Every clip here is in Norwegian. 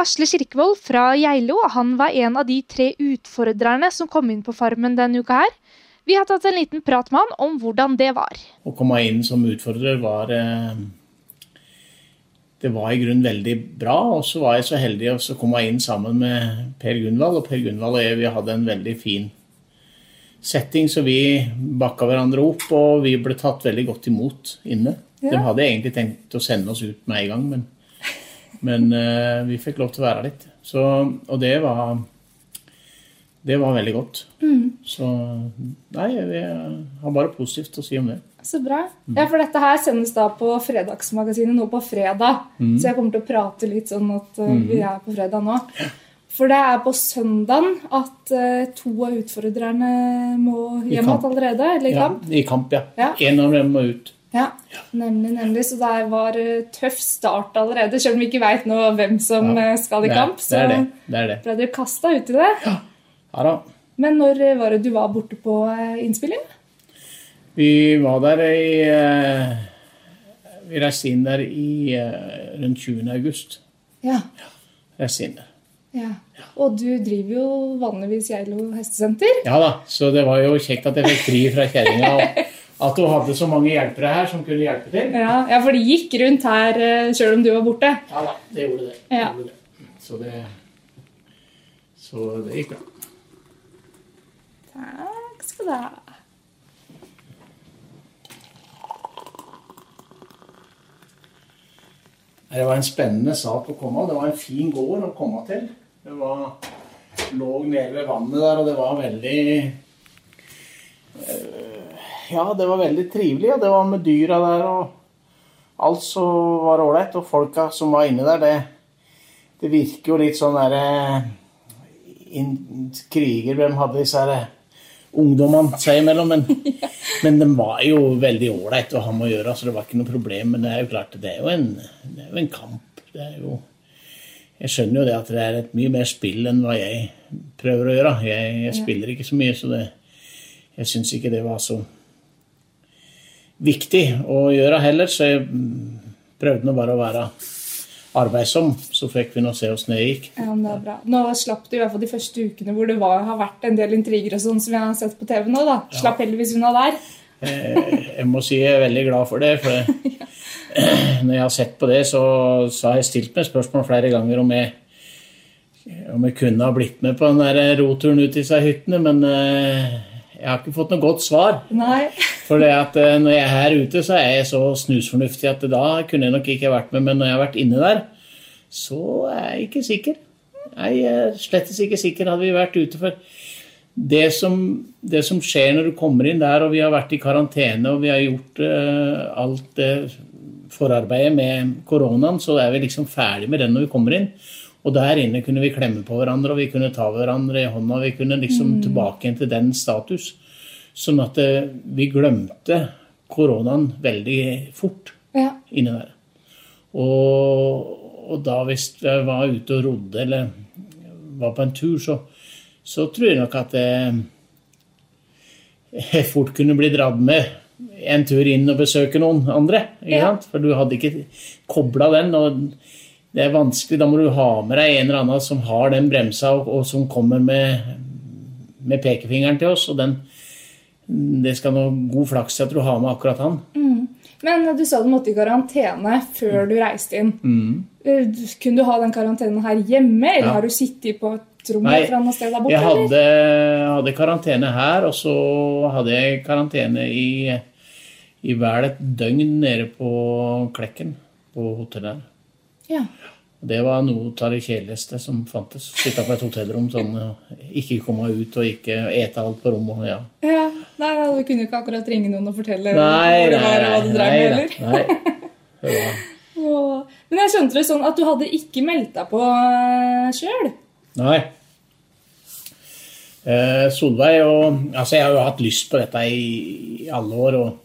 Asle Kirkevold fra Geilo han var en av de tre utfordrerne som kom inn på Farmen denne uka her. Vi har tatt en liten prat med han om hvordan det var. Å komme inn som utfordrer var eh, Det var i grunnen veldig bra. Og så var jeg så heldig å komme inn sammen med Per Gunvald. Og Per Gunvald og jeg vi hadde en veldig fin setting, så vi bakka hverandre opp. Og vi ble tatt veldig godt imot inne. Ja. De hadde egentlig tenkt å sende oss ut med en gang, men men eh, vi fikk lov til å være litt. Så, og det var Det var veldig godt. Mm. Så nei, vi har bare positivt å si om det. Så bra. Ja, for dette her sendes da på Fredagsmagasinet nå på fredag. Mm. Så jeg kommer til å prate litt sånn at uh, vi er på fredag nå. For det er på søndagen at uh, to av utfordrerne må hjem igjen allerede. Eller i Ja, kamp. I kamp, ja. Ja. En av dem må ut. Ja, nemlig, nemlig. Så det var uh, tøff start allerede. Selv om vi ikke veit hvem som Ja. uh, skal i kamp. Så det. det, det. ble dere kasta ut i det. Ja ja da. Men når uh, var det du var borte på innspilling? Vi var der i eh, Vi reiste inn der i eh, rundt 20. august. Ja. Reiste inn der. ja. Og du driver jo vanligvis Geilo hestesenter. Ja da, så det var jo kjekt at jeg fikk fri fra kjerringa. At du hadde så mange hjelpere her som kunne hjelpe til. Ja, ja, for de gikk rundt her uh, sjøl om du var borte. Ja da, det gjorde det. det, Ja. gjorde det. Så det Så det gikk bra. Takk skal du ha. Det var en spennende sak å komme av. Det var en fin gård å komme til. Det var, lå nede ved vannet der, og det var veldig eh, Ja, det var veldig trivelig. Og det var med dyra der, og alt som var ålreit. Og folka som var inne der, det, det virker jo litt sånn derre Kriger de hadde disse her ungdommene seg imellom. Men, men de var jo veldig ålreit å ha med å gjøre, så det var ikke noe problem. Men det er jo klart, det er jo en, det er jo en kamp. Det er jo Jeg skjønner jo det at det er et mye mer spill enn hva jeg prøver å gjøre. Jeg, jeg spiller ikke så mye, så det, jeg syns ikke det var så viktig å gjøre heller. Så jeg prøvde nå bare å være arbeidsom, så fikk vi nå se åssen det gikk. Ja, men det er bra. Nå slapp du i hvert fall de første ukene hvor det var, har vært en del intriger og sånn som jeg har sett på TV nå. da. Slapp heldigvis unna der. Eh, Jeg må si jeg er veldig glad for det. For det, når jeg har sett på det, så, så har jeg stilt meg spørsmål flere ganger om jeg, om jeg kunne ha blitt med på den der roturen ut i seg hyttene, men eh, jeg har ikke fått noe godt svar. Nei. For eh, når jeg er her ute, så er jeg så snusfornuftig at da kunne jeg nok ikke vært med, men når jeg har vært inne der, så er jeg ikke sikker. Jeg er slett ikke sikker hadde vi vært ute for det som, det som skjer når du kommer inn der, og vi har vært i karantene og vi har gjort uh, alt det forarbeidet med koronaen, så er vi liksom ferdig med den når vi kommer inn. Og der inne kunne vi klemme på hverandre, og vi kunne ta hverandre i hånda. Vi kunne liksom tilbake igjen til den status. Sånn at eh, vi glemte koronaen veldig fort Ja. inni der. Og, og da hvis jeg var ute og rodde eller var på en tur, så, så tror jeg nok at jeg, fort kunne bli dratt med en tur inn og besøke noen andre. Ikke Ja. sant? For du hadde ikke kobla den. og det er vanskelig. Da må du ha med deg en eller annen som har den bremsa, og, og som kommer med, med pekefingeren til oss. og den det skal noe god flaks til at du har med akkurat han. Men du sa du måtte i karantene før du reiste inn. Mm. Kunne du ha den karantenen her hjemme, eller Ja. har du sittet på et rom Nei, fra noe sted der borte? Jeg hadde, hadde karantene her, og så hadde jeg karantene i, i vel et døgn nede på Klekken, på hotellet her. Ja. Det var noe av det kjedeligste som fantes. Sitte på et hotellrom sånn, ikke komme ut og ikke ete alt på rommet. Ja. ja. Nei, da, du kunne ikke akkurat ringe noen og fortelle Nei, hvor det var og hva du drev med, nei, nei. Åh. Men jeg skjønte det sånn at du hadde ikke meldt deg på sjøl. Nei. Eh, Solveig og Altså, jeg har jo hatt lyst på dette i, i alle år, og,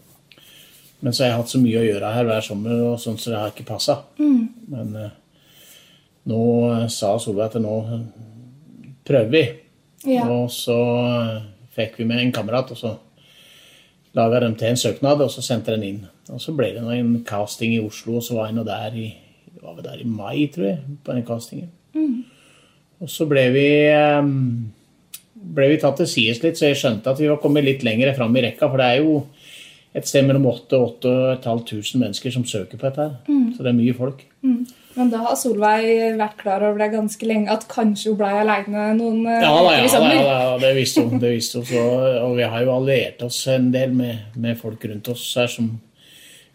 men så har jeg hatt så mye å gjøre her hver sommer, og sånn, så det har ikke passa. Men eh, nå eh, sa Solveig at nå eh, prøver vi. Ja. Og så eh, fikk vi med en kamerat, og så laga de til en søknad, og så sendte den inn. Og så ble det en casting i Oslo, og så var jeg nå der i, der i mai, tror jeg, på den castingen. Og så ble vi, ble vi tatt til sides litt, så jeg skjønte at vi var kommet litt lenger fram i rekka. For det er jo et sted mellom 8000 og 8500 mennesker som søker på dette. her. Så det er mye folk. Men da har Solveig vært klar over det ganske lenge, at kanskje hun ble aleine noen eh, Ja da, ja, i sommer. ja, da, det visste hun. Det visste hun så, og vi har jo alliert oss en del med, med folk rundt oss her som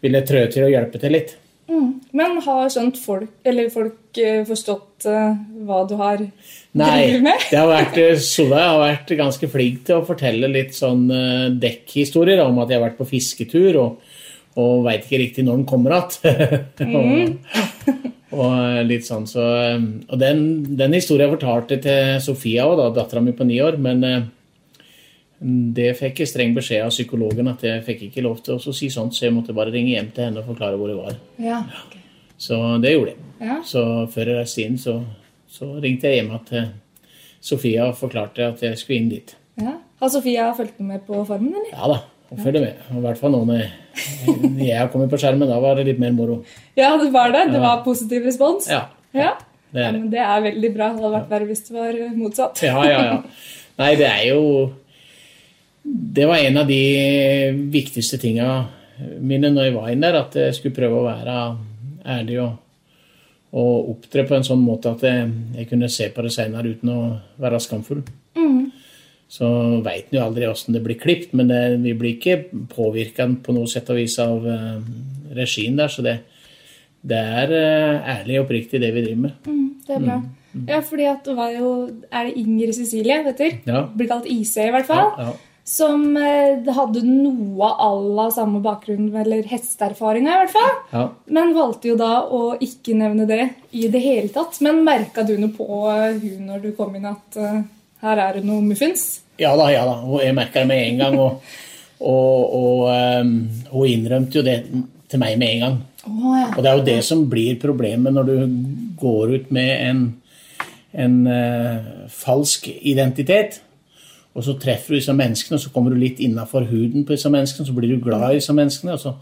ville trø til å hjelpe til litt. Mm. Men har skjønt folk, eller folk eh, forstått uh, hva du har Nei, driver med? Nei. har vært, Solveig har vært ganske flink til å fortelle litt sånn uh, dekkhistorier om at jeg har vært på fisketur og, og veit ikke riktig når den kommer igjen. og, og litt sånn, så, eh, og den, den historien fortalte til Sofia òg, dattera mi på ni år. Men eh, det fikk jeg streng beskjed av psykologen at jeg fikk ikke lov til å si sånt, så jeg måtte bare ringe hjem til henne og forklare hvor jeg var. Ja. okay. Så det gjorde jeg. ja. Så før jeg reiste inn, så, så ringte jeg hjem til Sofia og forklarte at jeg skulle inn dit. ja. Har Sofia fulgt med på Farmen, eller? Ja da, hun følger med. I hvert fall nå når jeg har kommet på skjermen. Da var det litt mer moro. Ja, det var det. Det var positiv respons. Ja, Ja. det er det. men det er veldig bra. Det hadde vært verre hvis det var eh, motsatt. Ja, ja, ja. Nei, det er jo Det var en av de viktigste tinga mine når jeg var inne der, at jeg skulle prøve å være ærlig og, og opptre på en sånn måte at jeg, jeg kunne se på det seinere uten å være skamfull. Så veit en jo aldri åssen det blir klipt, men det, vi blir ikke påvirka på noe sett og vis av uh, regien der. Så det, det er uh, ærlig og oppriktig det vi driver med. Mm, det er bra. Ja, fordi at det var jo Er det Inger Cecilie, vet du? Ja. Blir kalt IC, i hvert fall. Ja, Ja, Som eh, hadde noe à samme bakgrunn, eller hesteerfaringa i hvert fall. ja. Men valgte jo da å ikke nevne det i det hele tatt. Men merka du noe på eh, hun når du kom inn at uh, her er det noe muffins? Ja da, ja da. Jeg merka det med en gang. Og, og, og um, hun innrømte jo det til meg med en gang. Oh, ja. Og det er jo det som blir problemet når du går ut med en, en uh, falsk identitet. Og så treffer du disse menneskene, og så kommer du litt innafor huden på disse menneskene. Så blir du glad i disse menneskene. Og så,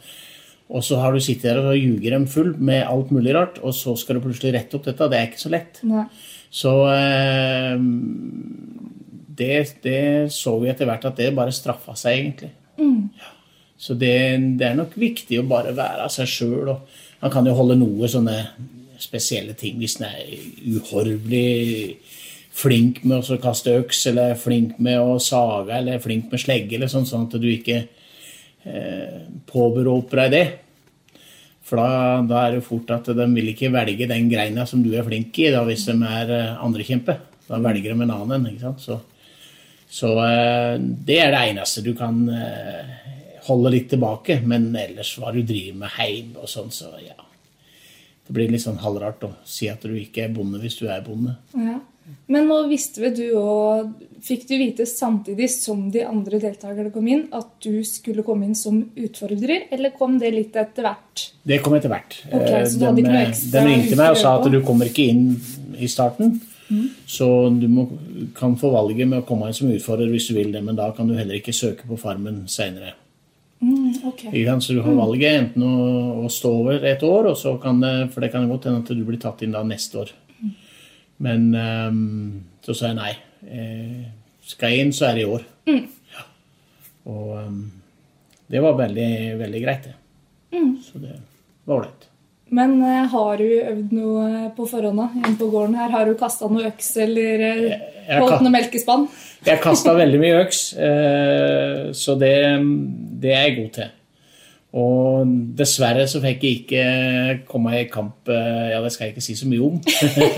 og så har du sittet der og ljuger dem full med alt mulig rart, og så skal du plutselig rette opp dette. Det er ikke så lett. Nei. Så eh, det, det så vi etter hvert at det bare straffa seg, egentlig. Mm. Så det, det er nok viktig å bare være seg sjøl. Man kan jo holde noe sånne spesielle ting hvis en er uhorvelig flink med å kaste øks, eller flink med å sage, eller flink med slegge, eller sånn, sånn at du ikke eh, påberoper deg det. For da, da er det fort at de vil ikke velge den greina som du er flink i, da, hvis de er eh, andrekjempe. Da velger de en annen. ikke sant? Så, så eh, det er det eneste du kan eh, holde litt tilbake. Men ellers hva du driver med heim og sånn, så ja. Det blir litt sånn halvrart å si at du ikke er bonde hvis du er bonde. Ja. Men nå visste vel du og Fikk du vite samtidig som de andre deltakerne kom inn, at du skulle komme inn som utfordrer, eller kom det litt etter hvert? Det kom etter hvert. Ok, Eh, de, de ringte meg og sa at du kommer ikke inn i starten. Så du må, kan få valget med å komme inn som utfordrer hvis du vil det, men da kan du heller ikke søke på Farmen seinere. Mm, okay. Så du har valget enten å, å stå over et år, og så kan det, for det kan godt hende at du blir tatt inn da neste år. Men um, så sa jeg nei. Eh, skal jeg inn, så er det i år. Ja. Og um, det var veldig, veldig greit, det. Så det var ålreit. Men uh, har du øvd noe på forhånd hjemme på gården her? Har du kasta noe øks eller eh, jeg holdt noe melkespann? Jeg kasta veldig mye øks, uh, så det, det er jeg god til. Og dessverre så fikk jeg ikke komme i kamp eh, Ja, det skal jeg ikke si så mye om.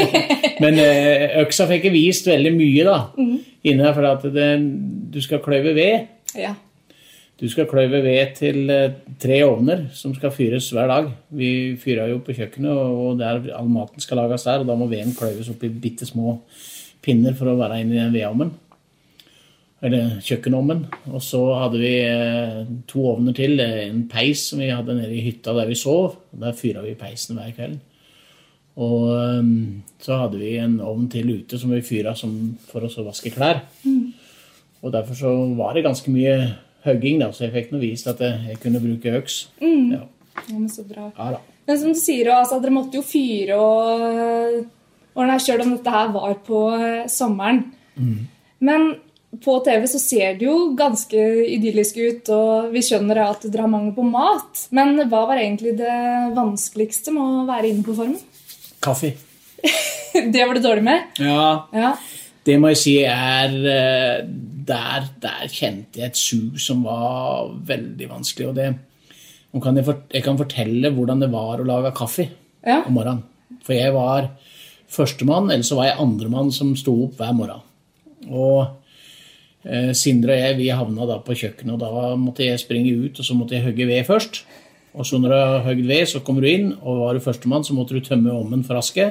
Men eh, øksa fikk jeg vist veldig mye da, inne her, for at det, du skal kløyve ved. Ja. Du skal kløyve ved til eh, tre ovner som skal fyres hver dag. Vi fyrer jo på kjøkkenet, og der all maten skal lages der. Og da må veden kløyves opp i bitte små pinner for å være inni den vedovnen. Eller kjøkkenovnen. Og så hadde vi eh, to ovner til. eh, En peis som vi hadde nede i hytta der vi sov. og Der fyra vi peisen hver kveld. Og eh, så hadde vi en ovn til ute som vi fyra for å vaske klær. Og derfor så var det ganske mye hugging, da, så jeg fikk nå vist at jeg, kunne bruke øks. Ja. ja, men så bra. ja. Men som du sier, altså, dere måtte jo fyre og ordne sjøl om dette her var på sommeren. sommeren. Men på TV så ser det jo ganske idyllisk ut, og vi skjønner at dere har mangel på mat. Men hva var egentlig det vanskeligste med å være inne på formen? Kaffe. Det var du dårlig med? Ja, Ja. det må jeg si er eh, Der, der kjente jeg et sug som var veldig vanskelig. Og det kan jeg, fort- jeg kan fortelle hvordan det var å lage kaffe Ja. om morgenen. For jeg var førstemann, eller så var jeg andremann som sto opp hver morgen. Og Sindre og jeg vi havna da på kjøkkenet, og da måtte jeg springe ut, og så måtte jeg hogge ved først. Og så når du har hogd ved, så kommer du inn, og var du førstemann, så måtte du tømme ommen for aske.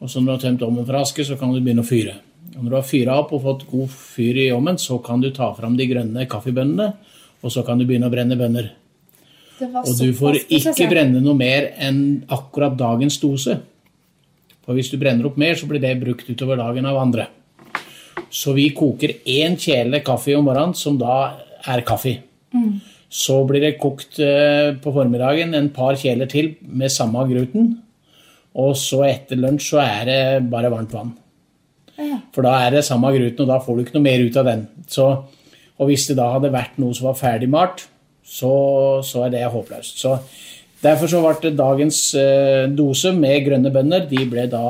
Og så når du har tømt ommen for aske, så kan du begynne å fyre. Og når du har fyra opp og fått god fyr i ommen, så kan du ta fram de grønne kaffebønnene, og så kan du begynne å brenne bønner. Og du får ikke brenne noe mer enn akkurat dagens dose. For hvis du brenner opp mer, så blir det brukt utover dagen av andre. Så vi koker én kjele kaffe om morgenen, som da er kaffe. Så blir det kokt eh, på formiddagen en par kjeler til med samme gruten. Og så etter lunsj så er det bare varmt vann. Ja. For da er det samme gruten, og da får du ikke noe mer ut av den. Så, og hvis det da hadde vært noe som var ferdigmalt, så, så er det håpløst. Så derfor så ble dagens eh, dose med grønne bønner. De ble da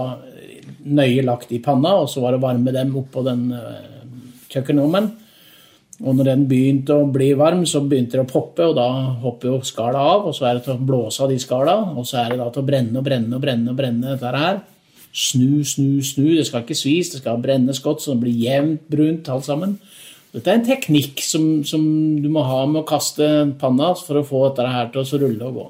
nøye lagt i panna, og så var det å varme dem oppå den eh, kjøkkenovnen. Og når den begynte å bli varm, så begynte det å poppe, og da hopper jo skala av. Og så er det til å blåse av de skala, og så er det da til å brenne og brenne og brenne og brenne dette her. Snu, snu, snu. Det skal ikke svis, det skal brennes godt, så det blir jevnt brunt alt sammen. Dette er en teknikk som, som du må ha med å kaste panna for å få dette her til å rulle og gå.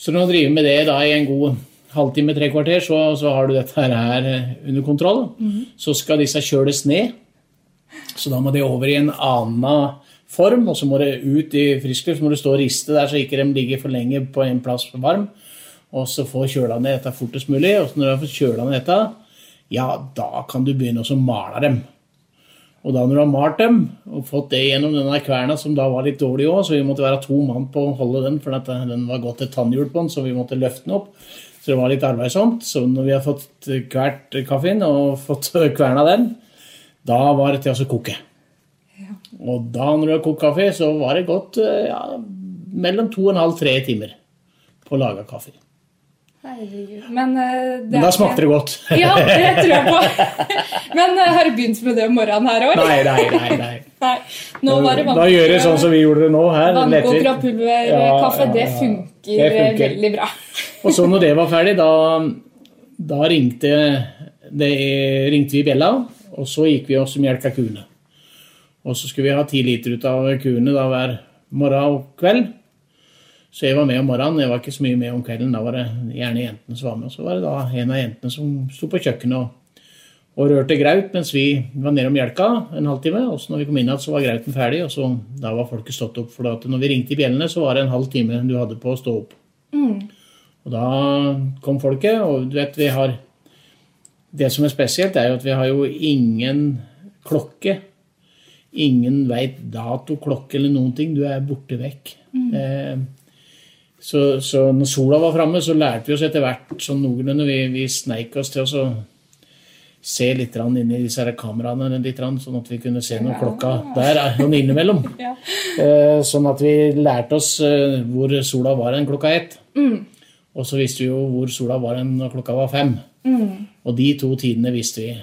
Så når du driver med det da i en god halvtime, tre kvarter, så, så har du dette her eh, under kontroll. Så skal disse kjøles ned. Så da må de over i en annen form, og så må det ut i friskluft. Så må du stå og riste der så ikke de ligger for lenge på en plass varm. Og så få kjøla ned dette fortest mulig. Og så når du har fått kjøla ned dette, ja, da kan du begynne å male dem. Og da når du har malt dem og fått det gjennom denne kverna, som da var litt dårlig òg, så vi måtte være to mann på å holde den, for den var gått et tannhjul på den, så vi måtte løfte den opp. Det var litt arbeidsomt. Så når vi har fått kvert kaffen og fått kverna den, da var det til å koke. Ja. Og da når du har kokt kaffe, så var det gått eh, ja, mellom to og en halv tre timer på å lage kaffe. Herregud. Men, eh, det Men da smakte det godt. Ja, det tror jeg på. Men eh, har du begynt med det om morgenen her òg? Nei, nei, nei. nei. Nei. Nå var det Da gjør det sånn som vi gjorde det nå her. Lettvint. og pulverkaffe, Ja, ja, det funker, Det funker. veldig bra. Og så når det var ferdig, da, da ringte, det, ringte vi bjella, og så gikk vi oss og melka kuene. Og så skulle vi ha ti liter ut av kuene da hver morgen og kveld. Så jeg var med om morgenen, jeg var ikke så mye med om kvelden. Da var det gjerne jentene som var med. Og så var det da en av jentene som sto på kjøkkenet og, og rørte graut mens vi var nede og melka en halvtime. Og så når vi kom inn igjen, så var grauten ferdig, og så, da var folket stått opp. For at når vi ringte i bjellene, så var det en halv time du hadde på å stå opp. Og da kom folket, og du vet, vi har Det som er spesielt, er jo at vi har jo ingen klokke. Ingen veit dato, klokke eller noen ting. Du er borte vekk. Eh, så, så når sola var framme, så lærte vi oss etter hvert sånn noenlunde. Vi, vi sneik oss til å se litt inn i disse her kameraene, litt sånn at vi kunne se når klokka der er noen innimellom. Ja. Eh, Sånn at vi lærte oss eh, hvor sola var en klokka ett. Og så visste vi jo hvor sola var når klokka var fem. Og de to tidene visste vi.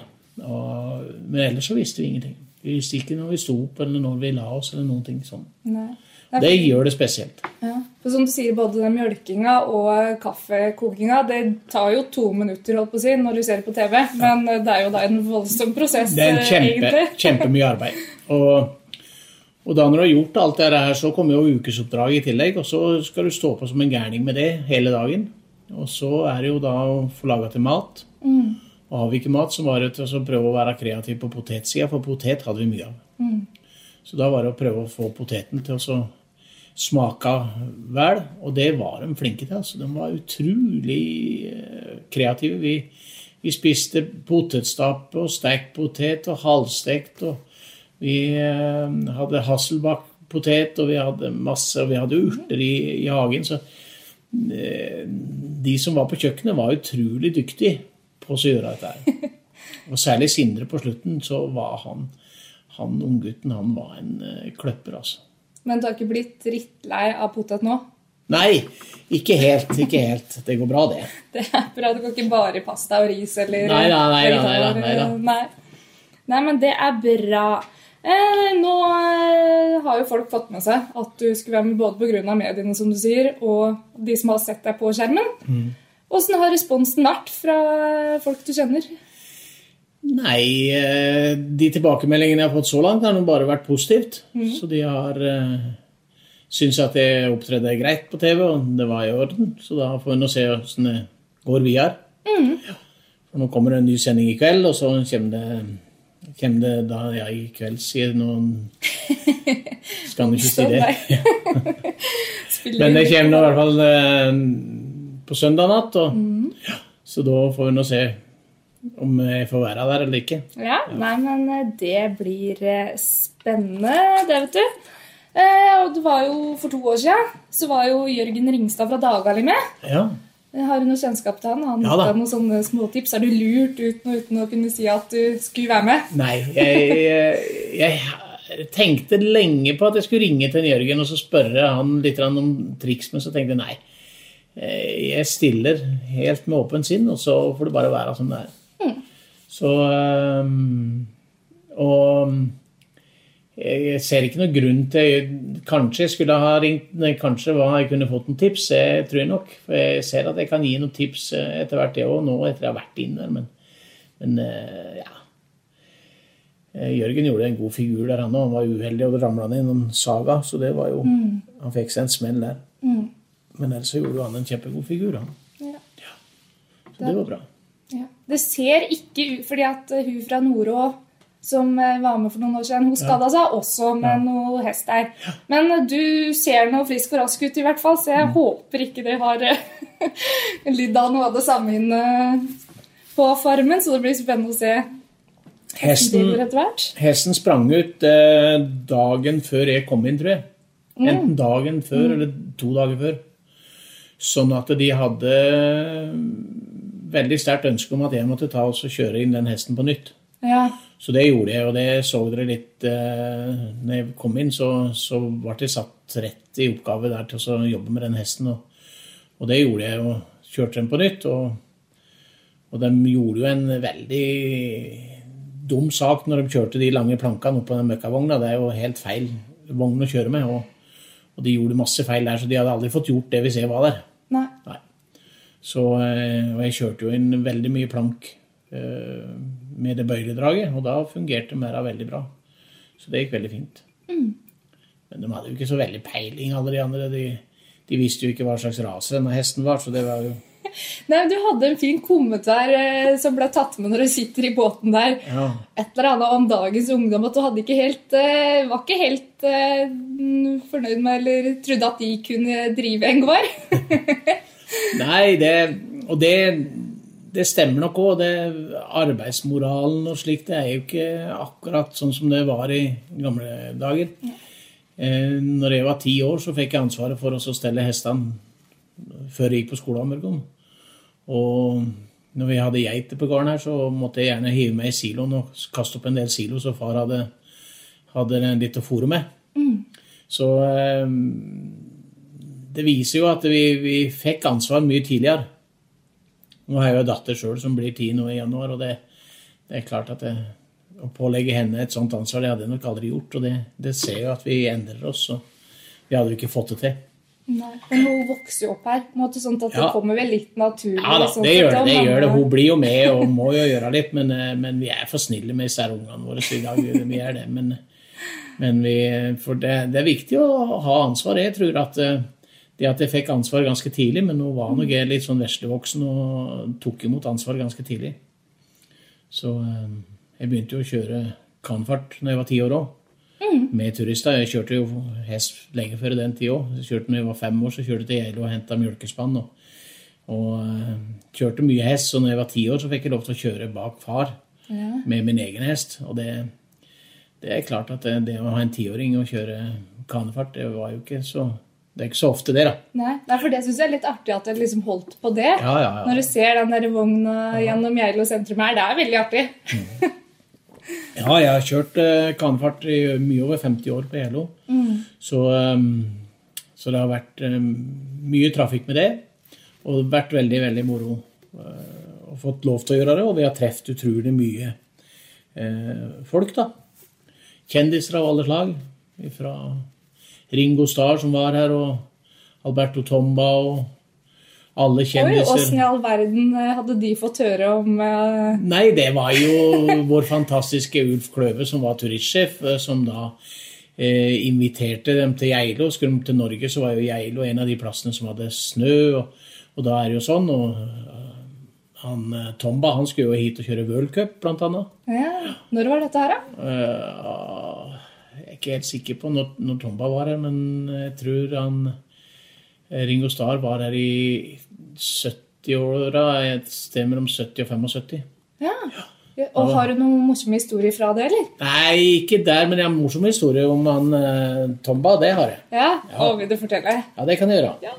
Og, men ellers så visste vi ingenting. Vi visste ikke når vi sto opp, eller når vi la oss, eller noen ting sånn. Nei. Det gjør det spesielt. Ja. For som du sier, både den mjølkinga og kaffekokinga det tar jo to minutter holdt på å si, når du ser det på TV. Men eh, det er jo da en voldsom prosess, Det er en eh, kjempe, egentlig. kjempemye arbeid. Og, og da når du har gjort alt det her, så kommer jo ukesoppdraget i tillegg. Og så skal du stå på som en gærning med det hele dagen. Og så er det jo da å få laga til mat. Og har vi ikke mat, så var det til å prøve å være kreativ på potetsida, for potet hadde vi mye av. Så da var det å prøve å få poteten til å smake vel, og det var de flinke til. altså. De var utrolig eh, kreative. Vi, vi spiste potetstappe og stekt potet og halvstekt, og vi eh, hadde hasselbakkpotet, og vi hadde masse, og vi hadde urter i, i hagen. så eh, de som var på kjøkkenet, var utrolig dyktige på å gjøre dette her. Og særlig Sindre på slutten, så var han han unggutten han var en uh, kløpper, altså. Men du har ikke blitt drittlei av potet nå? Nei, ikke helt. Ikke helt. Det går bra, det. Det er bra. Det går ikke bare i pasta og ris eller Nei da, nei da. Nei, nei. Nei. nei, men det er bra. Eh, nå eh, har jo folk fått med seg at du skulle være med både pga. mediene, som du sier, og de som har sett deg på skjermen. Åssen mm. har responsen vært fra folk du kjenner? Nei, eh, de tilbakemeldingene jeg har fått så langt, har nå bare vært positivt. Mm. Så de har syntes at jeg opptredde greit på TV, og det var i orden. Så da får vi nå se hvordan det går videre. Mm. Ja. For nå kommer det en ny sending i kveld, og så kommer det, kommer det da Ja, i kveld sier noen Skal ikke si det? Men det kommer nå i hvert fall uh, på søndag natt, og, mm. ja, så da får vi nå se om jeg får være der eller ikke. Ja, nei, men eh, det blir eh, spennende, det, vet du. Eh, og det var jo For to år siden så var jo Jørgen Ringstad fra Dagali med. Ja. Har du noe kjennskap til han? Han ja, da. noen sånne småtips. Er du lurt uten, uten å kunne si at du skulle være med? Nei, jeg, jeg, jeg tenkte lenge på at jeg skulle ringe til Jørgen og så spørre han litt om triks, men så tenkte jeg nei. Jeg stiller helt med åpent sinn, og så får det bare være som det er. Så ehm, Og jeg ser ikke noen grunn til Kanskje jeg skulle ha ringt Kanskje jeg kunne fått noen tips. Jeg tror jeg nok. For jeg ser at jeg kan gi noen tips eh, etter hvert, jeg òg, nå etter jeg har vært inn der. Men, men eh, ja. Eh, Jørgen gjorde en god figur der, han òg. Han var uheldig, og det ramla ned i noen saga. Så det var jo mm. Han fikk seg en smell der. Mm. Men ellers så gjorde han en kjempegod figur, han. Ja. ja. Så det var bra. Ja. Det ser ikke ut fordi at hun fra Nordå som eh, var med for noen år siden, hun skada seg også med noe hest der. Men eh, du ser noe frisk og rask ut, i hvert fall, så jeg mm. håper ikke dere har lidd av noe av det samme inne på farmen. Så det blir spennende å se hesten, hesten sprang ut eh, dagen før jeg kom inn, tror jeg. Mm. Enten dagen før mm. eller to dager før. Sånn at de hadde veldig sterkt ønske om at jeg måtte ta og kjøre inn den hesten på nytt. Ja. Så det gjorde jeg, og det så dere litt eh, når jeg kom inn, så, så ble det satt rett i oppgave der til å jobbe med den hesten. Og, og det gjorde jeg, og kjørte den på nytt. Og, og de gjorde jo en veldig dum sak når de kjørte de lange plankene opp på den møkkavogna. Det er jo helt feil vogn å kjøre med. Og, og, de gjorde masse feil der, så de hadde aldri fått gjort det hvis jeg var der. Nei. Nei. Så, eh, og jeg kjørte jo inn veldig mye plank eh, med det bøyledraget, og da fungerte merda veldig bra. Så det gikk veldig fint. Mm. Men de hadde jo ikke så veldig peiling, alle de andre. De, de visste jo ikke hva slags rase denne hesten var, så det var jo Nei, Du hadde en fin kommentar eh, som ble tatt med når du sitter i båten der. Ja. Et eller annet om dagens ungdom. At du ikke helt, eh, var ikke helt eh, fornøyd med eller trodde at de kunne drive en gård. Nei, det, og det, det stemmer nok òg. Arbeidsmoralen og slikt det er jo ikke akkurat sånn som det var i gamle dager. Eh, når jeg var ti år, så fikk jeg ansvaret for å stelle hestene før jeg gikk på skolen. Og når vi hadde geiter på gården her, så måtte jeg gjerne hive meg i siloen og kaste opp en del silo, så far hadde, hadde litt å fòre med. Mm. Så eh, det viser jo at vi, vi fikk ansvar mye tidligere. Nå har jeg jo datter sjøl som blir ti nå i januar, og det, det er klart at det, å pålegge henne et sånt ansvar, det hadde jeg nok aldri gjort. Og det, det ser jo at vi endrer oss, og vi hadde jo ikke fått det til. Nei, Men hun vokser jo opp her. Måte sånn at Det kommer vel litt naturlig? Ja da, sånn det gjør det. det gjør det. Hun blir jo med og må jo gjøre litt, men, eh, men vi er for snille med disse ungene våre i dag. Vi er det. Men, men vi, for det, det, er viktig å ha ansvar. Jeg tror at eh, det at jeg fikk ansvar ganske tidlig, men nå var nok jeg litt sånn veslevoksen og tok imot ansvar ganske tidlig. Så eh, jeg begynte jo å kjøre kanfart når jeg var ti år òg. Mm. Med turister. Jeg kjørte jo hest lenge før den tid òg. Kjørte når jeg var fem år, så kjørte jeg til Geilo og henta mjølkespann. Og, og uh, kjørte mye hest. Så når jeg var ti år, så fikk jeg lov til å kjøre bak far ja. med min egen hest. Og det, det er klart at det, det å ha en tiåring og kjøre kanefart, det var jo ikke så Det er ikke så ofte det, da. Nei, Nei for det syns jeg er litt artig at dere liksom holdt på det. Ja, ja, ja. Når du ser den der vogna gjennom Geilo sentrum her. Det er veldig artig. Ja, jeg har kjørt eh, kanefart i mye over 50 år på Geilo. Så, um, så det har vært um, mye trafikk med det. Og det har vært veldig, veldig moro eh, å fått lov til å gjøre det. Og vi har truffet utrolig mye uh, folk, da. Kjendiser av alle slag. Fra Ringo Starr, som var her, og Alberto Tomba og alle Oi, kjendiser. Åssen i all verden eh, hadde de fått høre om uh... Nei, det var jo vår fantastiske Ulf Kløve, som var turistsjef, eh, som da eh, inviterte dem til Geilo. Skulle de til Norge, så var jo Geilo en av de plassene som hadde snø. Og, og da er det jo sånn. Og han Tomba han skulle jo hit og kjøre World Cup, blant annet. ja. Når var dette her, da? Er ikke helt sikker på når, når Tomba var her, men jeg tror han eh, Ringo Starr var her i 70-åra, et sted mellom 70 og 75. Ja. Og har du noen morsomme historier fra det, eller? Nei, ikke der, men jeg har morsomme historier om han eh, Tomba. Det har jeg. Ja? og vil du fortelle? Ja, det kan jeg gjøre. Ja.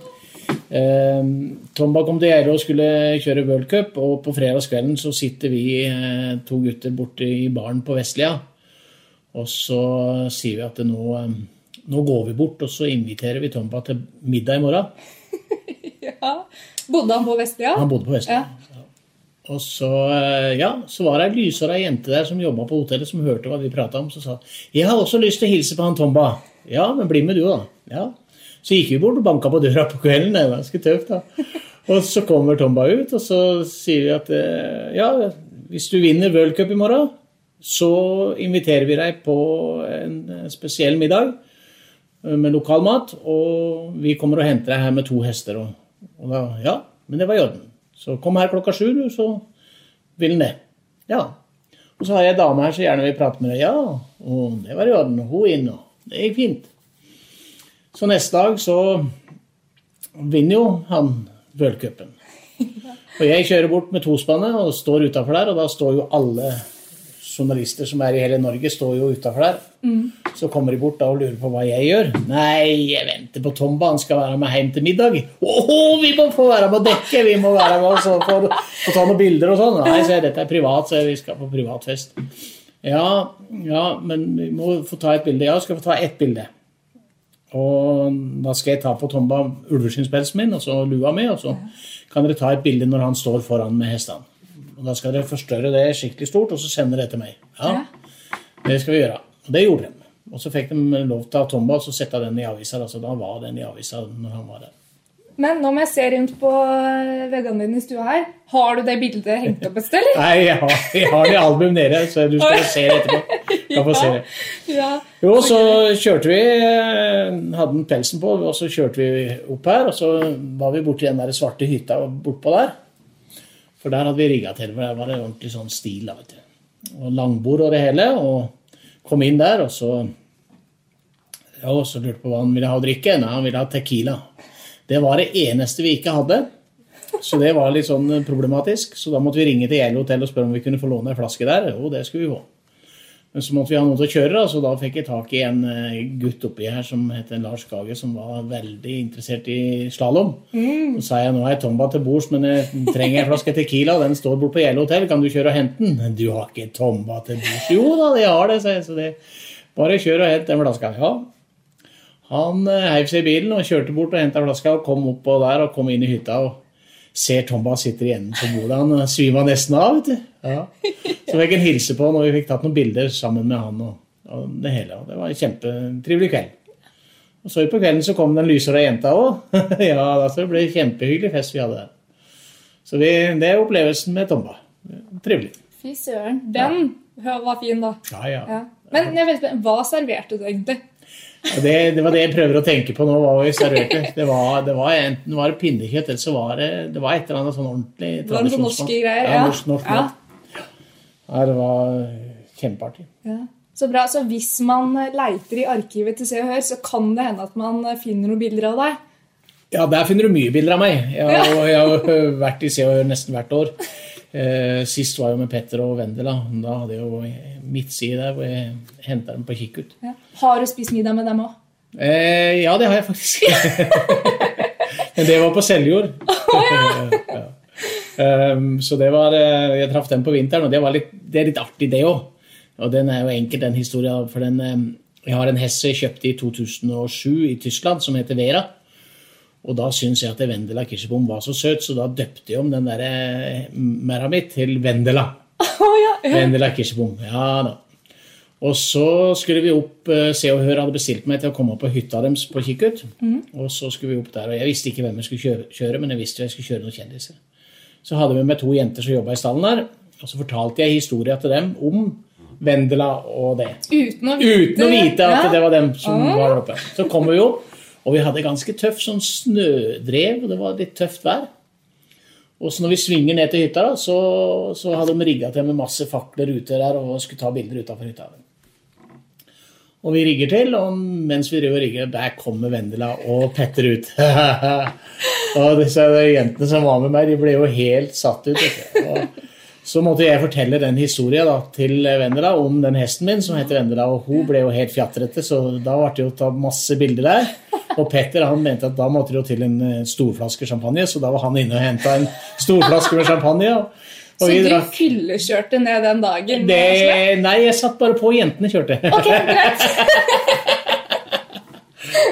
Eh, Tomba kom til Geilo og skulle kjøre World Cup, og på fredagskvelden så sitter vi eh, to gutter borte i baren på Vestlia. Og så sier vi at det nå, eh, nå går vi bort, og så inviterer vi Tomba til middag i morgen. ja. Bodde han på Vestlia? Han bodde på Vestlia. Ja. Og så, eh, ja, så var det ei lysere jente der som jobba på hotellet, som hørte hva vi prata om. Så sa jeg har også lyst til å hilse på han Tomba. Ja, men bli med du, da. Ja. Så gikk vi bort og banka på døra på kvelden. Det var ganske tøft, da. Og så kommer Tomba ut, og så sier vi at eh, ja, hvis du vinner World Cup i morgen, så inviterer vi deg på en spesiell middag eh, med lokal mat, og vi kommer og henter deg her med to hester. Og, og da, ja, men det var i orden. Så kom her klokka sju, du, så vil han det. Ja. Og så har jeg ei dame her som gjerne vil prate med deg. Ja, og det var i orden. Hun inn, og det gikk fint. Så neste dag så vinner jo han worldcupen. Og jeg kjører bort med tospannet og står utafor der, og da står jo alle journalister som er i hele Norge, står jo utafor der. Så kommer de bort da og lurer på hva jeg gjør. Nei, jeg venter på Tomba, han skal være med hjem til middag. Åhå, vi må få være med å dekke! Vi må være med og få, få ta noen bilder og sånn. Nei, så jeg, dette er privat, så vi skal på privatfest. Ja, ja, men vi må få ta et bilde. Ja, skal få ta ett bilde. Og da skal jeg ta på Tomba ulveskinnspelsen min og så lua mi, og så kan dere ta et bilde når han står foran med hestene. Og Da skal dere forstørre det skikkelig stort, og så sende det til meg. Ja, Det skal vi gjøre. Og det gjorde de. Og så fikk de lov til å ha Tomba og sette den i avisa. Altså, da var den i avisa når han var der. Men nå må jeg se rundt på eh, veggene dine i stua her. Har du det bildet hengt opp et sted, eller? Nei, jeg har, jeg har det i album nede, så du skal se det etterpå. Jeg får se det. Ja. Jo, så kjørte vi, eh, hadde den pelsen på, og så kjørte vi opp her, og så var vi borti den der svarte hytta bortpå der. For der hadde vi rigga til, for der var det ordentlig sånn stil. da. Og langbord og det hele. Og kom inn der, og så ja, og så lurte på hva han ville ha å drikke. Nei, han ville ha Tequila. Det var det eneste vi ikke hadde. Så det var litt sånn problematisk. Så da måtte vi ringe til Geilo hotell og spørre om vi kunne få låne en flaske der. Jo, det skulle vi få. Men så måtte vi ha noe til å kjøre, så da fikk jeg tak i en eh, gutt oppi her som heter Lars Gage, som var veldig interessert i slalåm. Så sa jeg nå er jeg Tomba til bords, men jeg trenger en flaske Tequila. Den står bort på Gjelle hotell, kan du kjøre og hente den? Men du har ikke Tomba til bords? Jo da, jeg har det, sa jeg. Så det bare kjør og hent den flaska. Ja. Han eh, heiv seg i bilen og kjørte bort og henta flaska og kom oppå der og kom inn i hytta. og Ser Thomas sitter i enden på bordet. Han svimer nesten av. vet du. Ja. Så fikk jeg hilse på han, og vi fikk tatt noen bilder sammen med han. og, og det hele. Og det var en kjempetrivelig kveld. Og så på kvelden så kom den lysere jenta òg. ja, da, så det ble en kjempehyggelig fest vi hadde der. Så vi, det er opplevelsen med Tomba. Trivelig. Fy søren. Den var fin, da. Ja, ja. Ja. Men jeg vet, ikke, hva serverte du egentlig? Og Det, det var det jeg prøver å tenke på nå. hva vi serverte. Det var, det var enten var det pinnekjøtt, eller så var det, det var et eller annet sånn ordentlig Det var noen norske greier? Ja, norsk, norsk ja. Ja, det var kjempeartig. Ja. Så bra. Så hvis man leiter i arkivet til Se og Hør, så kan det hende at man finner noen bilder av deg? Ja, der finner du mye bilder av meg. Jeg har, jeg har vært i Se og Hør nesten hvert år. Eh, sist var jeg med Petter og Vendela. Da hadde jeg jo midtside der hvor jeg henta dem på kikkut. Ja. Har du spist middag med dem òg? Eh, ja, det har jeg faktisk. Men det var på Seljord. ja. um, så det var eh, Jeg traff dem på vinteren, og det, var litt, det er litt artig, det òg. Og den er jo enkel, den historien. For den, um, jeg har en hest jeg kjøpte i 2007 i Tyskland, som heter Vera. Og da syntes jeg at Vendela Kirsebom var så søt, så da døpte jeg om den der eh, merra mi til Vendela. Oh, ja, ja. Vendela Kirsebom. Ja da. Og så skulle vi opp eh, Se og Hør hadde bestilt meg til å komme opp på hytta deres på Kikkut. Og så skulle vi opp der, og jeg visste ikke hvem jeg skulle kjøre, kjøre men jeg visste jeg skulle kjøre noen kjendiser. Så hadde vi med to jenter som jobba i stallen der, og så fortalte jeg historia til dem om Vendela og det. Uten å vite, Uten å vite at ja. det var dem som var der oppe. Så kom vi opp, og vi hadde ganske tøff sånn snødrev, og det var litt tøft vær. Og så når vi svinger ned til hytta, da, så, så hadde de rigga til med masse fakler ute der og skulle ta bilder utafor hytta. Og vi rigger til, og mens vi driver og rigger, der kommer Vendela og Petter ut. og disse jentene som var med meg, de ble jo helt satt ut. Og så måtte jeg fortelle den historien da, til Vendela om den hesten min som heter Vendela. Og hun ble jo helt fjatrete, så da ble det jo tatt masse bilder der. Og Petter han mente at da måtte det jo til en eh, storflaske champagne, så da var han inne og henta en storflaske med champagne. Og, Så vi du fyllekjørte ned den dagen? det, Nei, jeg satt bare på, og jentene kjørte. Ok, greit.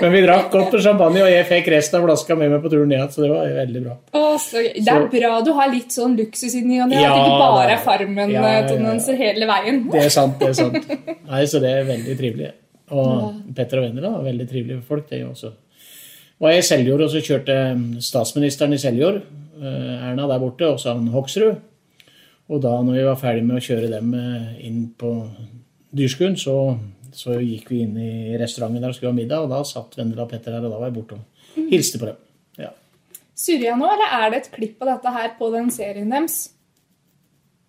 Men vi drakk godt med champagne, og jeg fikk resten av flaska med meg på turen ned. Så det var veldig bra. Å, så. Det er bra du har litt sånn luksus i ny og. Ja, at det ikke bare er ja, ja, ja. Farmen-tendenser hele veien. Det er sant. det er sant. Nei, Så det er veldig trivelig. Og Petter og venner da, veldig trivelige folk, det også. Var jeg i Seljord, og så kjørte statsministeren i Seljord, eh, Erna der borte, og så han Hoksrud. Og da når vi var ferdig med å kjøre dem eh, inn på dyrskuen, så, så gikk vi inn i restauranten der og skulle ha middag, og da satt Vendela og Petter der, og da var jeg borte og hilste på dem. Ja. Surrer jeg nå, eller er det et klipp av dette her på den serien deres?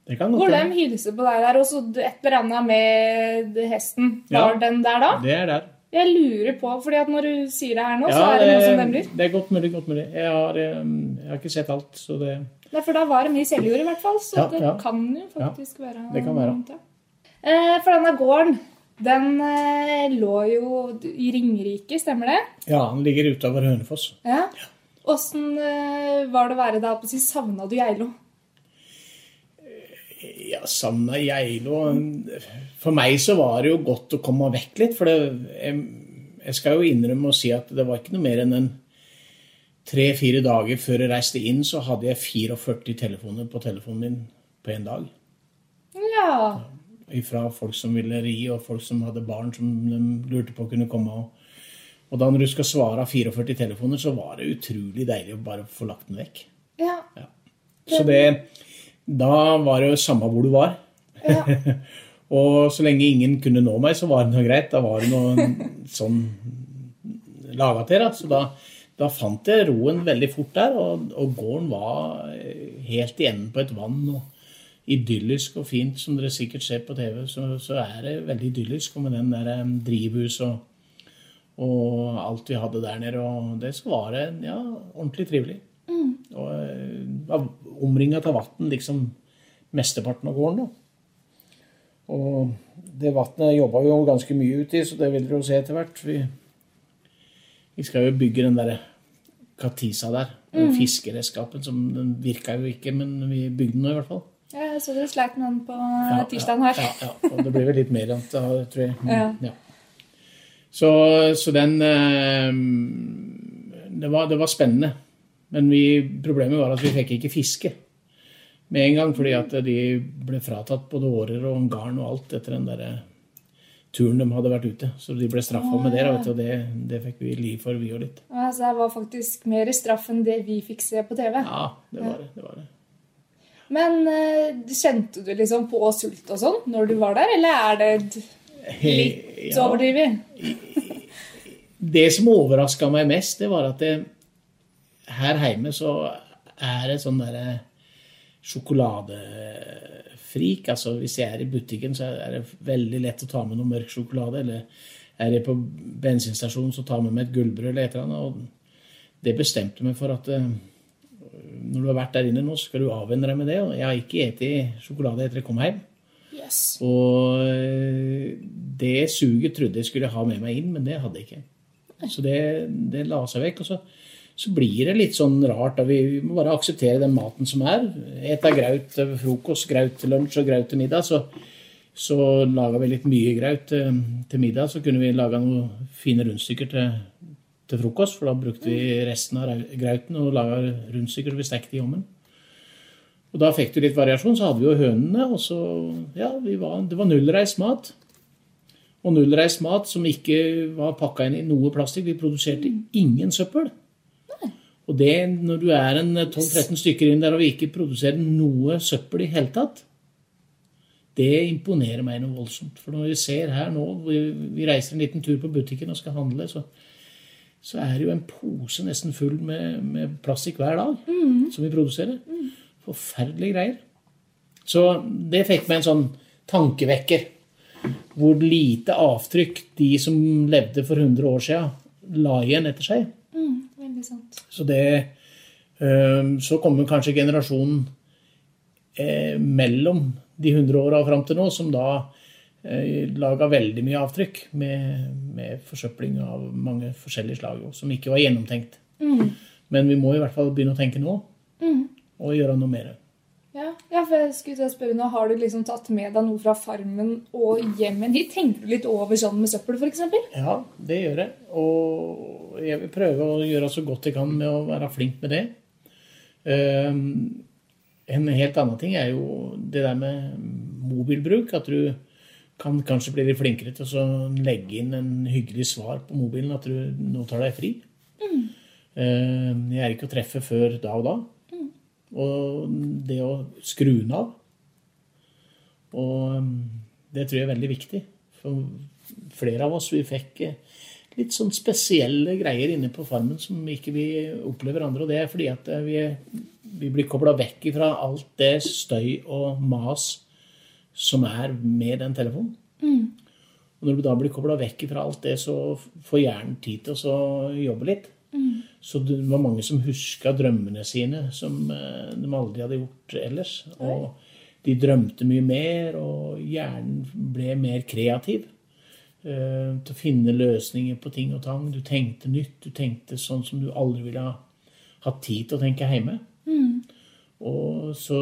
Det kan godt Hvor de hilser på deg der, og så et eller annet med hesten. Var Ja. den der da? Det er der. Jeg lurer på, fordi at når du sier det her nå, så er det noe som demrer. det er godt mulig. godt mulig. Jeg har, jeg har ikke sett alt, så det Nei, for da var det mye Seljord i hvert fall, så Ja, det ja. kan jo faktisk være det kan være. ja. Eh, For denne gården, den eh, lå jo i Ringerike, stemmer det? Ja, den ligger utover Hønefoss. Ja. Åssen eh, var det å være å si savna du Geilo? Ja, savna Geilo For meg så var det jo godt å komme vekk litt. For det, jeg, jeg skal jo innrømme å si at det var ikke noe mer enn en tre-fire dager før jeg reiste inn, så hadde jeg 44 telefoner på telefonen min på én dag. Ja. Fra folk som ville ri, og folk som hadde barn som de lurte på kunne komme. Og, og da når du skal svare av 44 telefoner, så var det utrolig deilig å bare få lagt den vekk. ja. Så det, da var det jo samme hvor du var. Ja. og så lenge ingen kunne nå meg, så var det noe greit. Da var det noe sånn laga til. Da. Så da, da fant jeg roen veldig fort der. Og, og gården var helt i enden på et vann. og Idyllisk og fint, som dere sikkert ser på TV, så, så er det veldig idyllisk. Og med den der em, drivhus og, og alt vi hadde der nede, og det, så var det ja, ordentlig trivelig. Og eh, omringa av vann liksom mesteparten av gården. da. Og det vannet jobba vi jo ganske mye uti, så det vil dere jo se etter hvert. Vi, vi skal jo bygge den derre Katisa der. Mm. fiskeredskapen som den virka jo ikke, men vi bygde den nå i hvert fall. Ja, Jeg så dere sleit med den på Ja, tirsdagen her. Ja, ja, ja. Og det blir vel litt mer enn det, tror jeg. Mm, Ja. Ja. Så, så den eh, det, var, det var spennende. Men vi, problemet var at vi fikk ikke fiske med en gang, fordi at de ble fratatt både årer og garn og alt etter den der turen de hadde vært ute. Så de ble straffa med det, vet du, og det, det fikk vi liv for, vi og litt. Ja, så det var faktisk mer straff enn det vi fikk se på TV. Ja, det var det. det, var det. Men eh, kjente du liksom på sult og sånn når du var der, eller er det litt Ja. overdrevet? Det som overraska meg mest, det var at det, her hjemme så er det sånn derre sjokoladefrik. Altså hvis jeg er i butikken, så er det veldig lett å ta med noe mørk sjokolade. Eller er jeg på bensinstasjonen, så tar jeg med meg et gullbrød eller et eller annet. Og det bestemte meg for at eh, når du har vært der inne nå, så skal du avvenne deg med det. Og jeg har ikke spist sjokolade etter jeg kom hjem. Yes. Og eh, det suget trodde jeg skulle ha med meg inn, men det hadde jeg ikke. Så det, det la seg vekk. Og så, så blir det litt sånn rart. Da. Vi, vi må bare akseptere den maten som er. Ete graut til frokost, graut til lunsj og graut til middag. Så, så laga vi litt mye graut til, til middag. Så kunne vi laga noen fine rundstykker til, til frokost, for da brukte vi resten av grauten og laga rundstykker som vi stekte i ovnen. Og da fikk du litt variasjon. Så hadde vi jo hønene, og så Ja, var, det var nullreist mat. Og nullreist mat som ikke var pakka inn i noe plastikk. Vi produserte ingen søppel. Og det når du er en 12-13 stykker inn der og vi ikke produserer noe søppel i hele tatt, det imponerer meg noe voldsomt. For når vi ser her nå, vi, vi reiser en liten tur på butikken og skal handle, så, så er det jo en pose nesten full med, med plastikk hver dag mm. som vi produserer. Mm. Forferdelige greier. Så det fikk meg en sånn tankevekker. Hvor lite avtrykk de som levde for 100 år siden, la igjen etter seg. Mm, veldig sant. Så det Så kommer kanskje generasjonen eh, mellom de 100 åra fram til nå, som da laga veldig mye avtrykk med, med, forsøpling av mange forskjellige slag, som ikke var gjennomtenkt. Mm. Men vi må i hvert fall begynne å tenke nå. Mm og gjøre noe mer. Ja, ja, for jeg skulle spørre nå, Har du liksom tatt med deg noe fra farmen og hjemmen hit? Tenker du litt over sånn med søppel, f.eks.? Ja, det gjør jeg. Og jeg vil prøve å gjøre så godt jeg kan med å være flink med det. Um, en helt annen ting er jo det der med mobilbruk. At du kan kanskje bli litt flinkere til å legge inn en hyggelig svar på mobilen. At du nå tar deg fri. Mm. Um, jeg er ikke å treffe før da og da. Og det å skru den av. Og um, det tror jeg er veldig viktig. For flere av oss vi fikk eh, litt sånn spesielle greier inne på farmen som ikke vi opplever andre. Og det er fordi at eh, vi, vi blir kobla vekk fra alt det støy og mas som er med den telefonen. Mm. Og når du da blir kobla vekk fra alt det, så får hjernen tid til å jobbe litt. Mm. Så det var mange som huska drømmene sine som eh, de aldri hadde gjort ellers. Og de drømte mye mer, og hjernen ble mer kreativ. Uh, til å finne løsninger på ting og tang. Du tenkte nytt. Du tenkte sånn som du aldri ville ha hatt tid til å tenke hjemme. Mm. Og så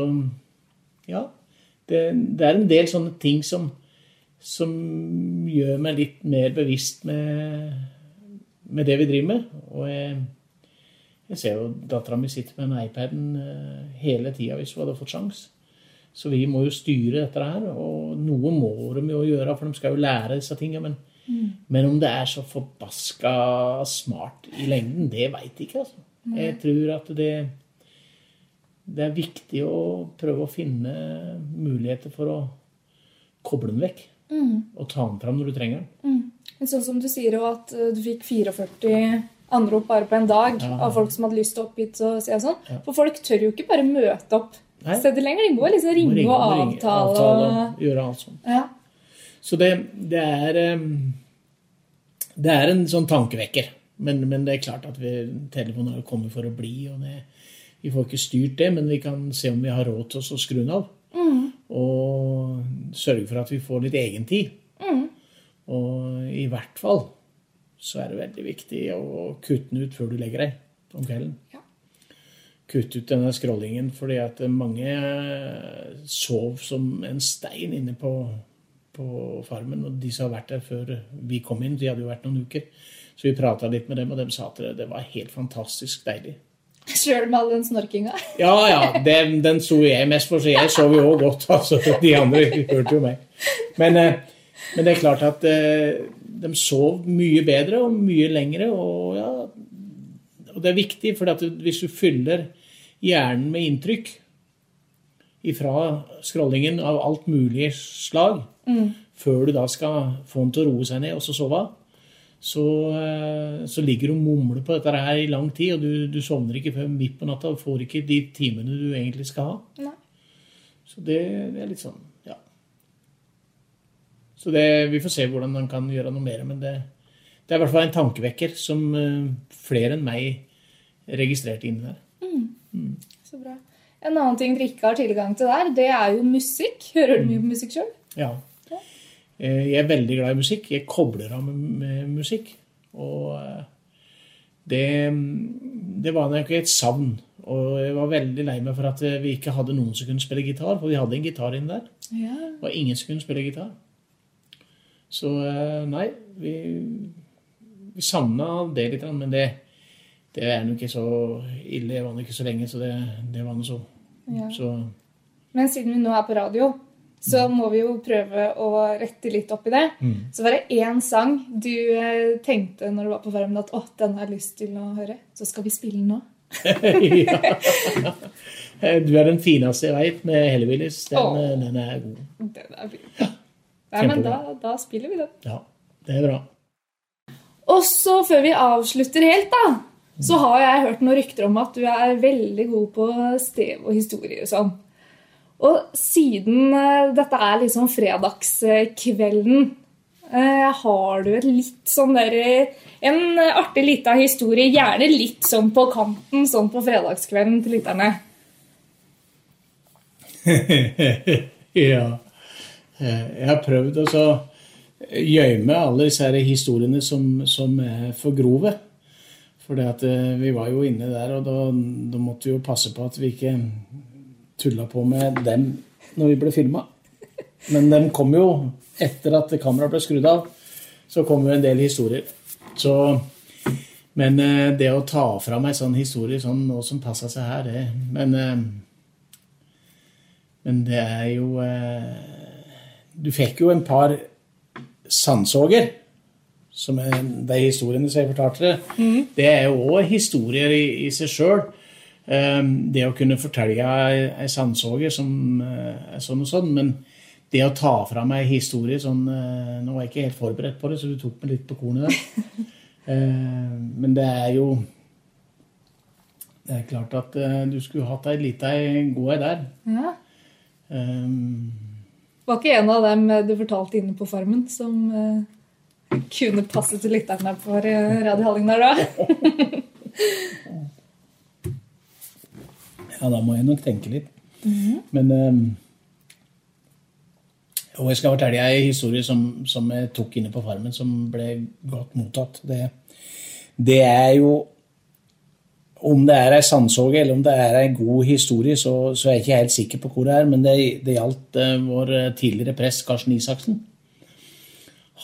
Ja. Det, det, er en del sånne ting som, som gjør meg litt mer bevisst med med det vi driver med. Og jeg, jeg ser jo dattera mi sitter med den iPaden eh, hele tida hvis hun hadde fått sjans. Så vi må jo styre dette her. Og noe må de jo gjøre, for de skal jo lære disse tinga. Men, mm. men, om det er så forbaska smart i lengden, det veit jeg ikke. altså. Jeg tror at det, det er viktig å prøve å finne muligheter for å koble den vekk. Mm. Og ta den fram når du trenger den. Mm. Sånn som du sier jo at eh, du fikk 44 anrop bare på en dag ja. av folk som hadde lyst til å opp hit og se sånn. Ja. For folk tør jo ikke bare møte opp stedet lenger. De må liksom ringe, ringe og avtale. avtale og gjøre alt sånt. Ja. Så det, det, er Det er en sånn tankevekker. Men, men det er klart at vi, telefonen har kommet for å bli. og det, Vi får ikke styrt det, men vi kan se om vi har råd til å skru den av. Mm. Og sørge for at vi får litt egentid. Mm. Og i hvert fall så er det veldig viktig å kutte den ut før du legger deg om kvelden. Ja. Kutte ut denne scrollingen, fordi at mange sov som en stein inne på, på farmen. Og de som har vært der før vi kom inn, de hadde jo vært noen uker. Så vi prata litt med dem, og de sa at det var helt fantastisk deilig. Sjøl med all den snorkinga? ja, ja. Den, den sto jeg mest for, så jeg sov jo òg godt. altså. De andre hørte jo meg. Men eh, men det er klart at eh, de sov mye bedre og mye lengre. Og, ja, og det er viktig, for hvis du fyller hjernen med inntrykk fra scrollingen av alt mulig slag, mm. før du da skal få den til å roe seg ned og så sove, så, eh, så ligger du og mumler på dette her i lang tid, og du, du sovner ikke før midt på natta og får ikke de timene du egentlig skal ha. Nei. Så det, det er litt sånn Ja. så det, vi får se hvordan man kan gjøre noe mer. Men det, det er i hvert fall en tankevekker som uh, flere enn meg registrerte inni der. Mm. Mm. Så bra. En annen ting dere ikke har tilgang til der, det er jo musikk. Hører du mye på musikk sjøl? Ja. Eh, jeg er veldig glad i musikk. Jeg kobler av med, musikk. Og eh, det, det var nok et savn. Og jeg var veldig lei meg for at vi ikke hadde noen som kunne spille gitar, for vi hadde en gitar inne der. Ja. Var ingen som kunne spille gitar. Så eh, nei, vi, vi savna det litt, men det, det er nå ikke så ille. Det var nå ikke så lenge, så det, det var nå så. Ja. så Men siden vi nå er på radio, så må vi jo prøve å rette litt opp i det. Mm. Så var det én sang du eh, tenkte når du var på Farmen at å, den har jeg lyst til å høre. Så skal vi spille den nå. ja. Du er den fineste jeg veit med Hellevillis. Den, eh, den er god. Den er fin. Nei, men da, da spiller vi den. Ja, det er bra. Og så før vi avslutter helt, da, så har jeg hørt noen rykter om at du er veldig god på stev og historie og sånn. Og siden eh, dette er liksom fredagskvelden, eh, har du et litt sånn der En artig lita historie, gjerne litt sånn på kanten, sånn på fredagskvelden til lytterne. ja. Eh, Jeg har prøvd å gjemme alle disse historiene som, som er for grove. For vi var jo inne der, og da, da måtte vi jo passe på at vi ikke tulla på med dem når vi ble filma. Men de kom jo etter at kameraet ble skrudd av. Så kom jo en del historier. Så, men eh, det å ta fra en sånn historie sånn nå som passa seg her, det Men, eh, men det er jo eh, Du fikk jo en par sandsåger. Som er de historiene som jeg fortalte dere. Det er jo òg historier i, i seg sjøl. Det å kunne fortelle ei, sandsåge som eh, er sånn og sånn. Men det å ta fram ei historie sånn eh, Nå var jeg ikke helt forberedt på det, så du tok meg litt på kornet der. Eh, Men det er jo Det er klart at eh, du skulle hatt ei lita god ei der. Ja. Um, Var ikke en av dem du fortalte inne på Farmen, som kunne passe til lytterne eh, Radio Hallingdal da? Ja, da må jeg nok tenke litt. Men um, Og jeg skal fortelle deg en historie som, som jeg tok inne på Farmen, som ble godt mottatt. Det, det er jo Om det er ei sandsåge eller om det er ei god historie, så, så er jeg ikke helt sikker på hvor det er. Men det, det gjaldt uh, vår tidligere prest Karsten Isaksen.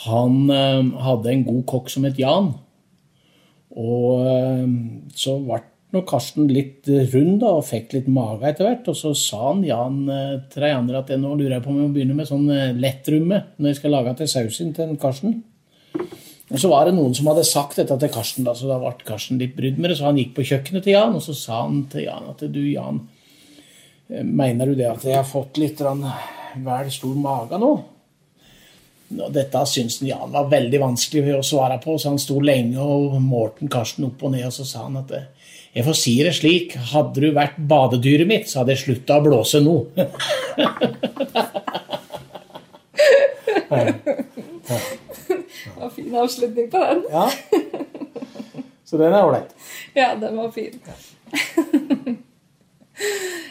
Han uh, hadde en god kokk som het Jan. Og så ble nå Karsten litt rund da, og fikk litt mage etter hvert. Og så sa han Jan eh, andre at nå lurer jeg på om jeg må begynne med sånn eh, lettrumme når jeg skal lage til sausen til Karsten. Og så var det noen som hadde sagt dette til Karsten, da, så da ble Karsten litt brydd med det. Så han gikk på kjøkkenet til Jan, og så sa han til Jan at du, Jan, eh, mener du det at jeg har fått litt vel stor mage nå? Og dette syntes Jan var veldig vanskelig å svare på, så han sto lenge og målte Karsten opp og ned, og så sa han at jeg får si det slik, hadde du vært badedyret mitt, så hadde jeg slutta å blåse nå. Det var fin avslutning på den. ja. Så den er ålreit. Ja, den var fin.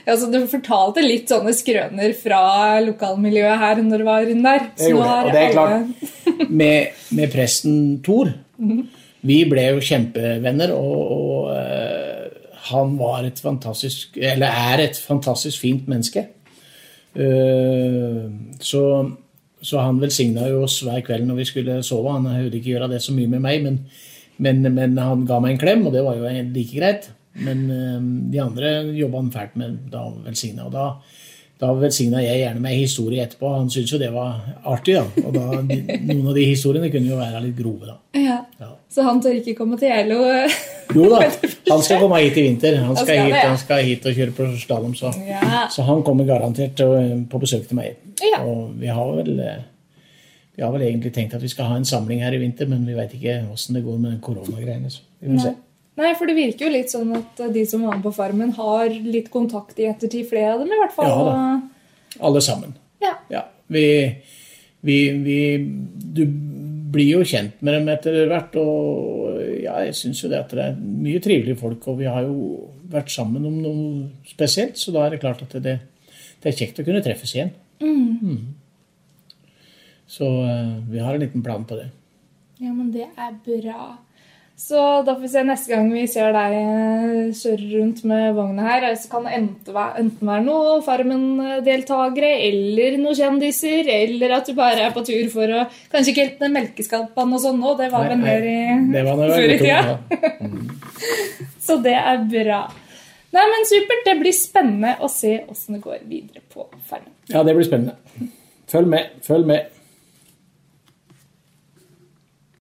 Ja, så Du fortalte litt sånne skrøner fra lokalmiljøet her når du var inne der. Det gjorde jeg, og det er klart. Med, med presten Thor Vi ble jo kjempevenner, og, og uh, han var et fantastisk Eller er et fantastisk fint menneske. Uh, så, så han velsigna jo oss hver kveld når vi skulle sove. Han høvde ikke gjøre det så mye med meg, men, men, men han ga meg en klem, og det var jo like greit. Men uh, de andre jobba han fælt med da han velsigna. Og da, da velsigna jeg gjerne med historie etterpå. Han syntes jo det var artig. da. Og da, noen av de historiene kunne jo være litt grove. da. Ja. Ja. Så han tør ikke komme til Geilo? Jo da, han skal komme hit i vinter. Han skal, skal hit, det, ja. han skal hit og kjøre på slalåm. Så. Ja. så han kommer garantert eh, på besøk til meg. Og vi har vel eh, vi har vel egentlig tenkt at vi skal ha en samling her i vinter, men vi veit ikke åssen det går med koronagreiene. så vi får se. Nei, for det virker jo litt sånn at de som var med på Farmen, har litt kontakt i ettertid. Flere av dem, i hvert fall. Ja da. Alle sammen. Ja. Ja, vi, vi, vi Du blir jo kjent med dem etter hvert, og ja, jeg syns jo det at det er mye trivelige folk, og vi har jo vært sammen om noe spesielt, så da er det klart at det, det er kjekt å kunne treffes igjen. Mm. Så eh, vi har en liten plan på det. Ja, men det er bra. Så da får vi se neste gang vi ser deg eh, kjøre rundt med vogna her. Så kan det enten være, enten være noen Farmen-deltakere eller noen kjendiser, eller at du bare er på tur for å Kanskje ikke helt melkeskalpene og sånn nå, det var vel mer i før i tida. Så det er bra. Nei, men Supert. Det blir spennende å se åssen det går videre på Farmen. ja, det blir spennende. Følg med. Følg med.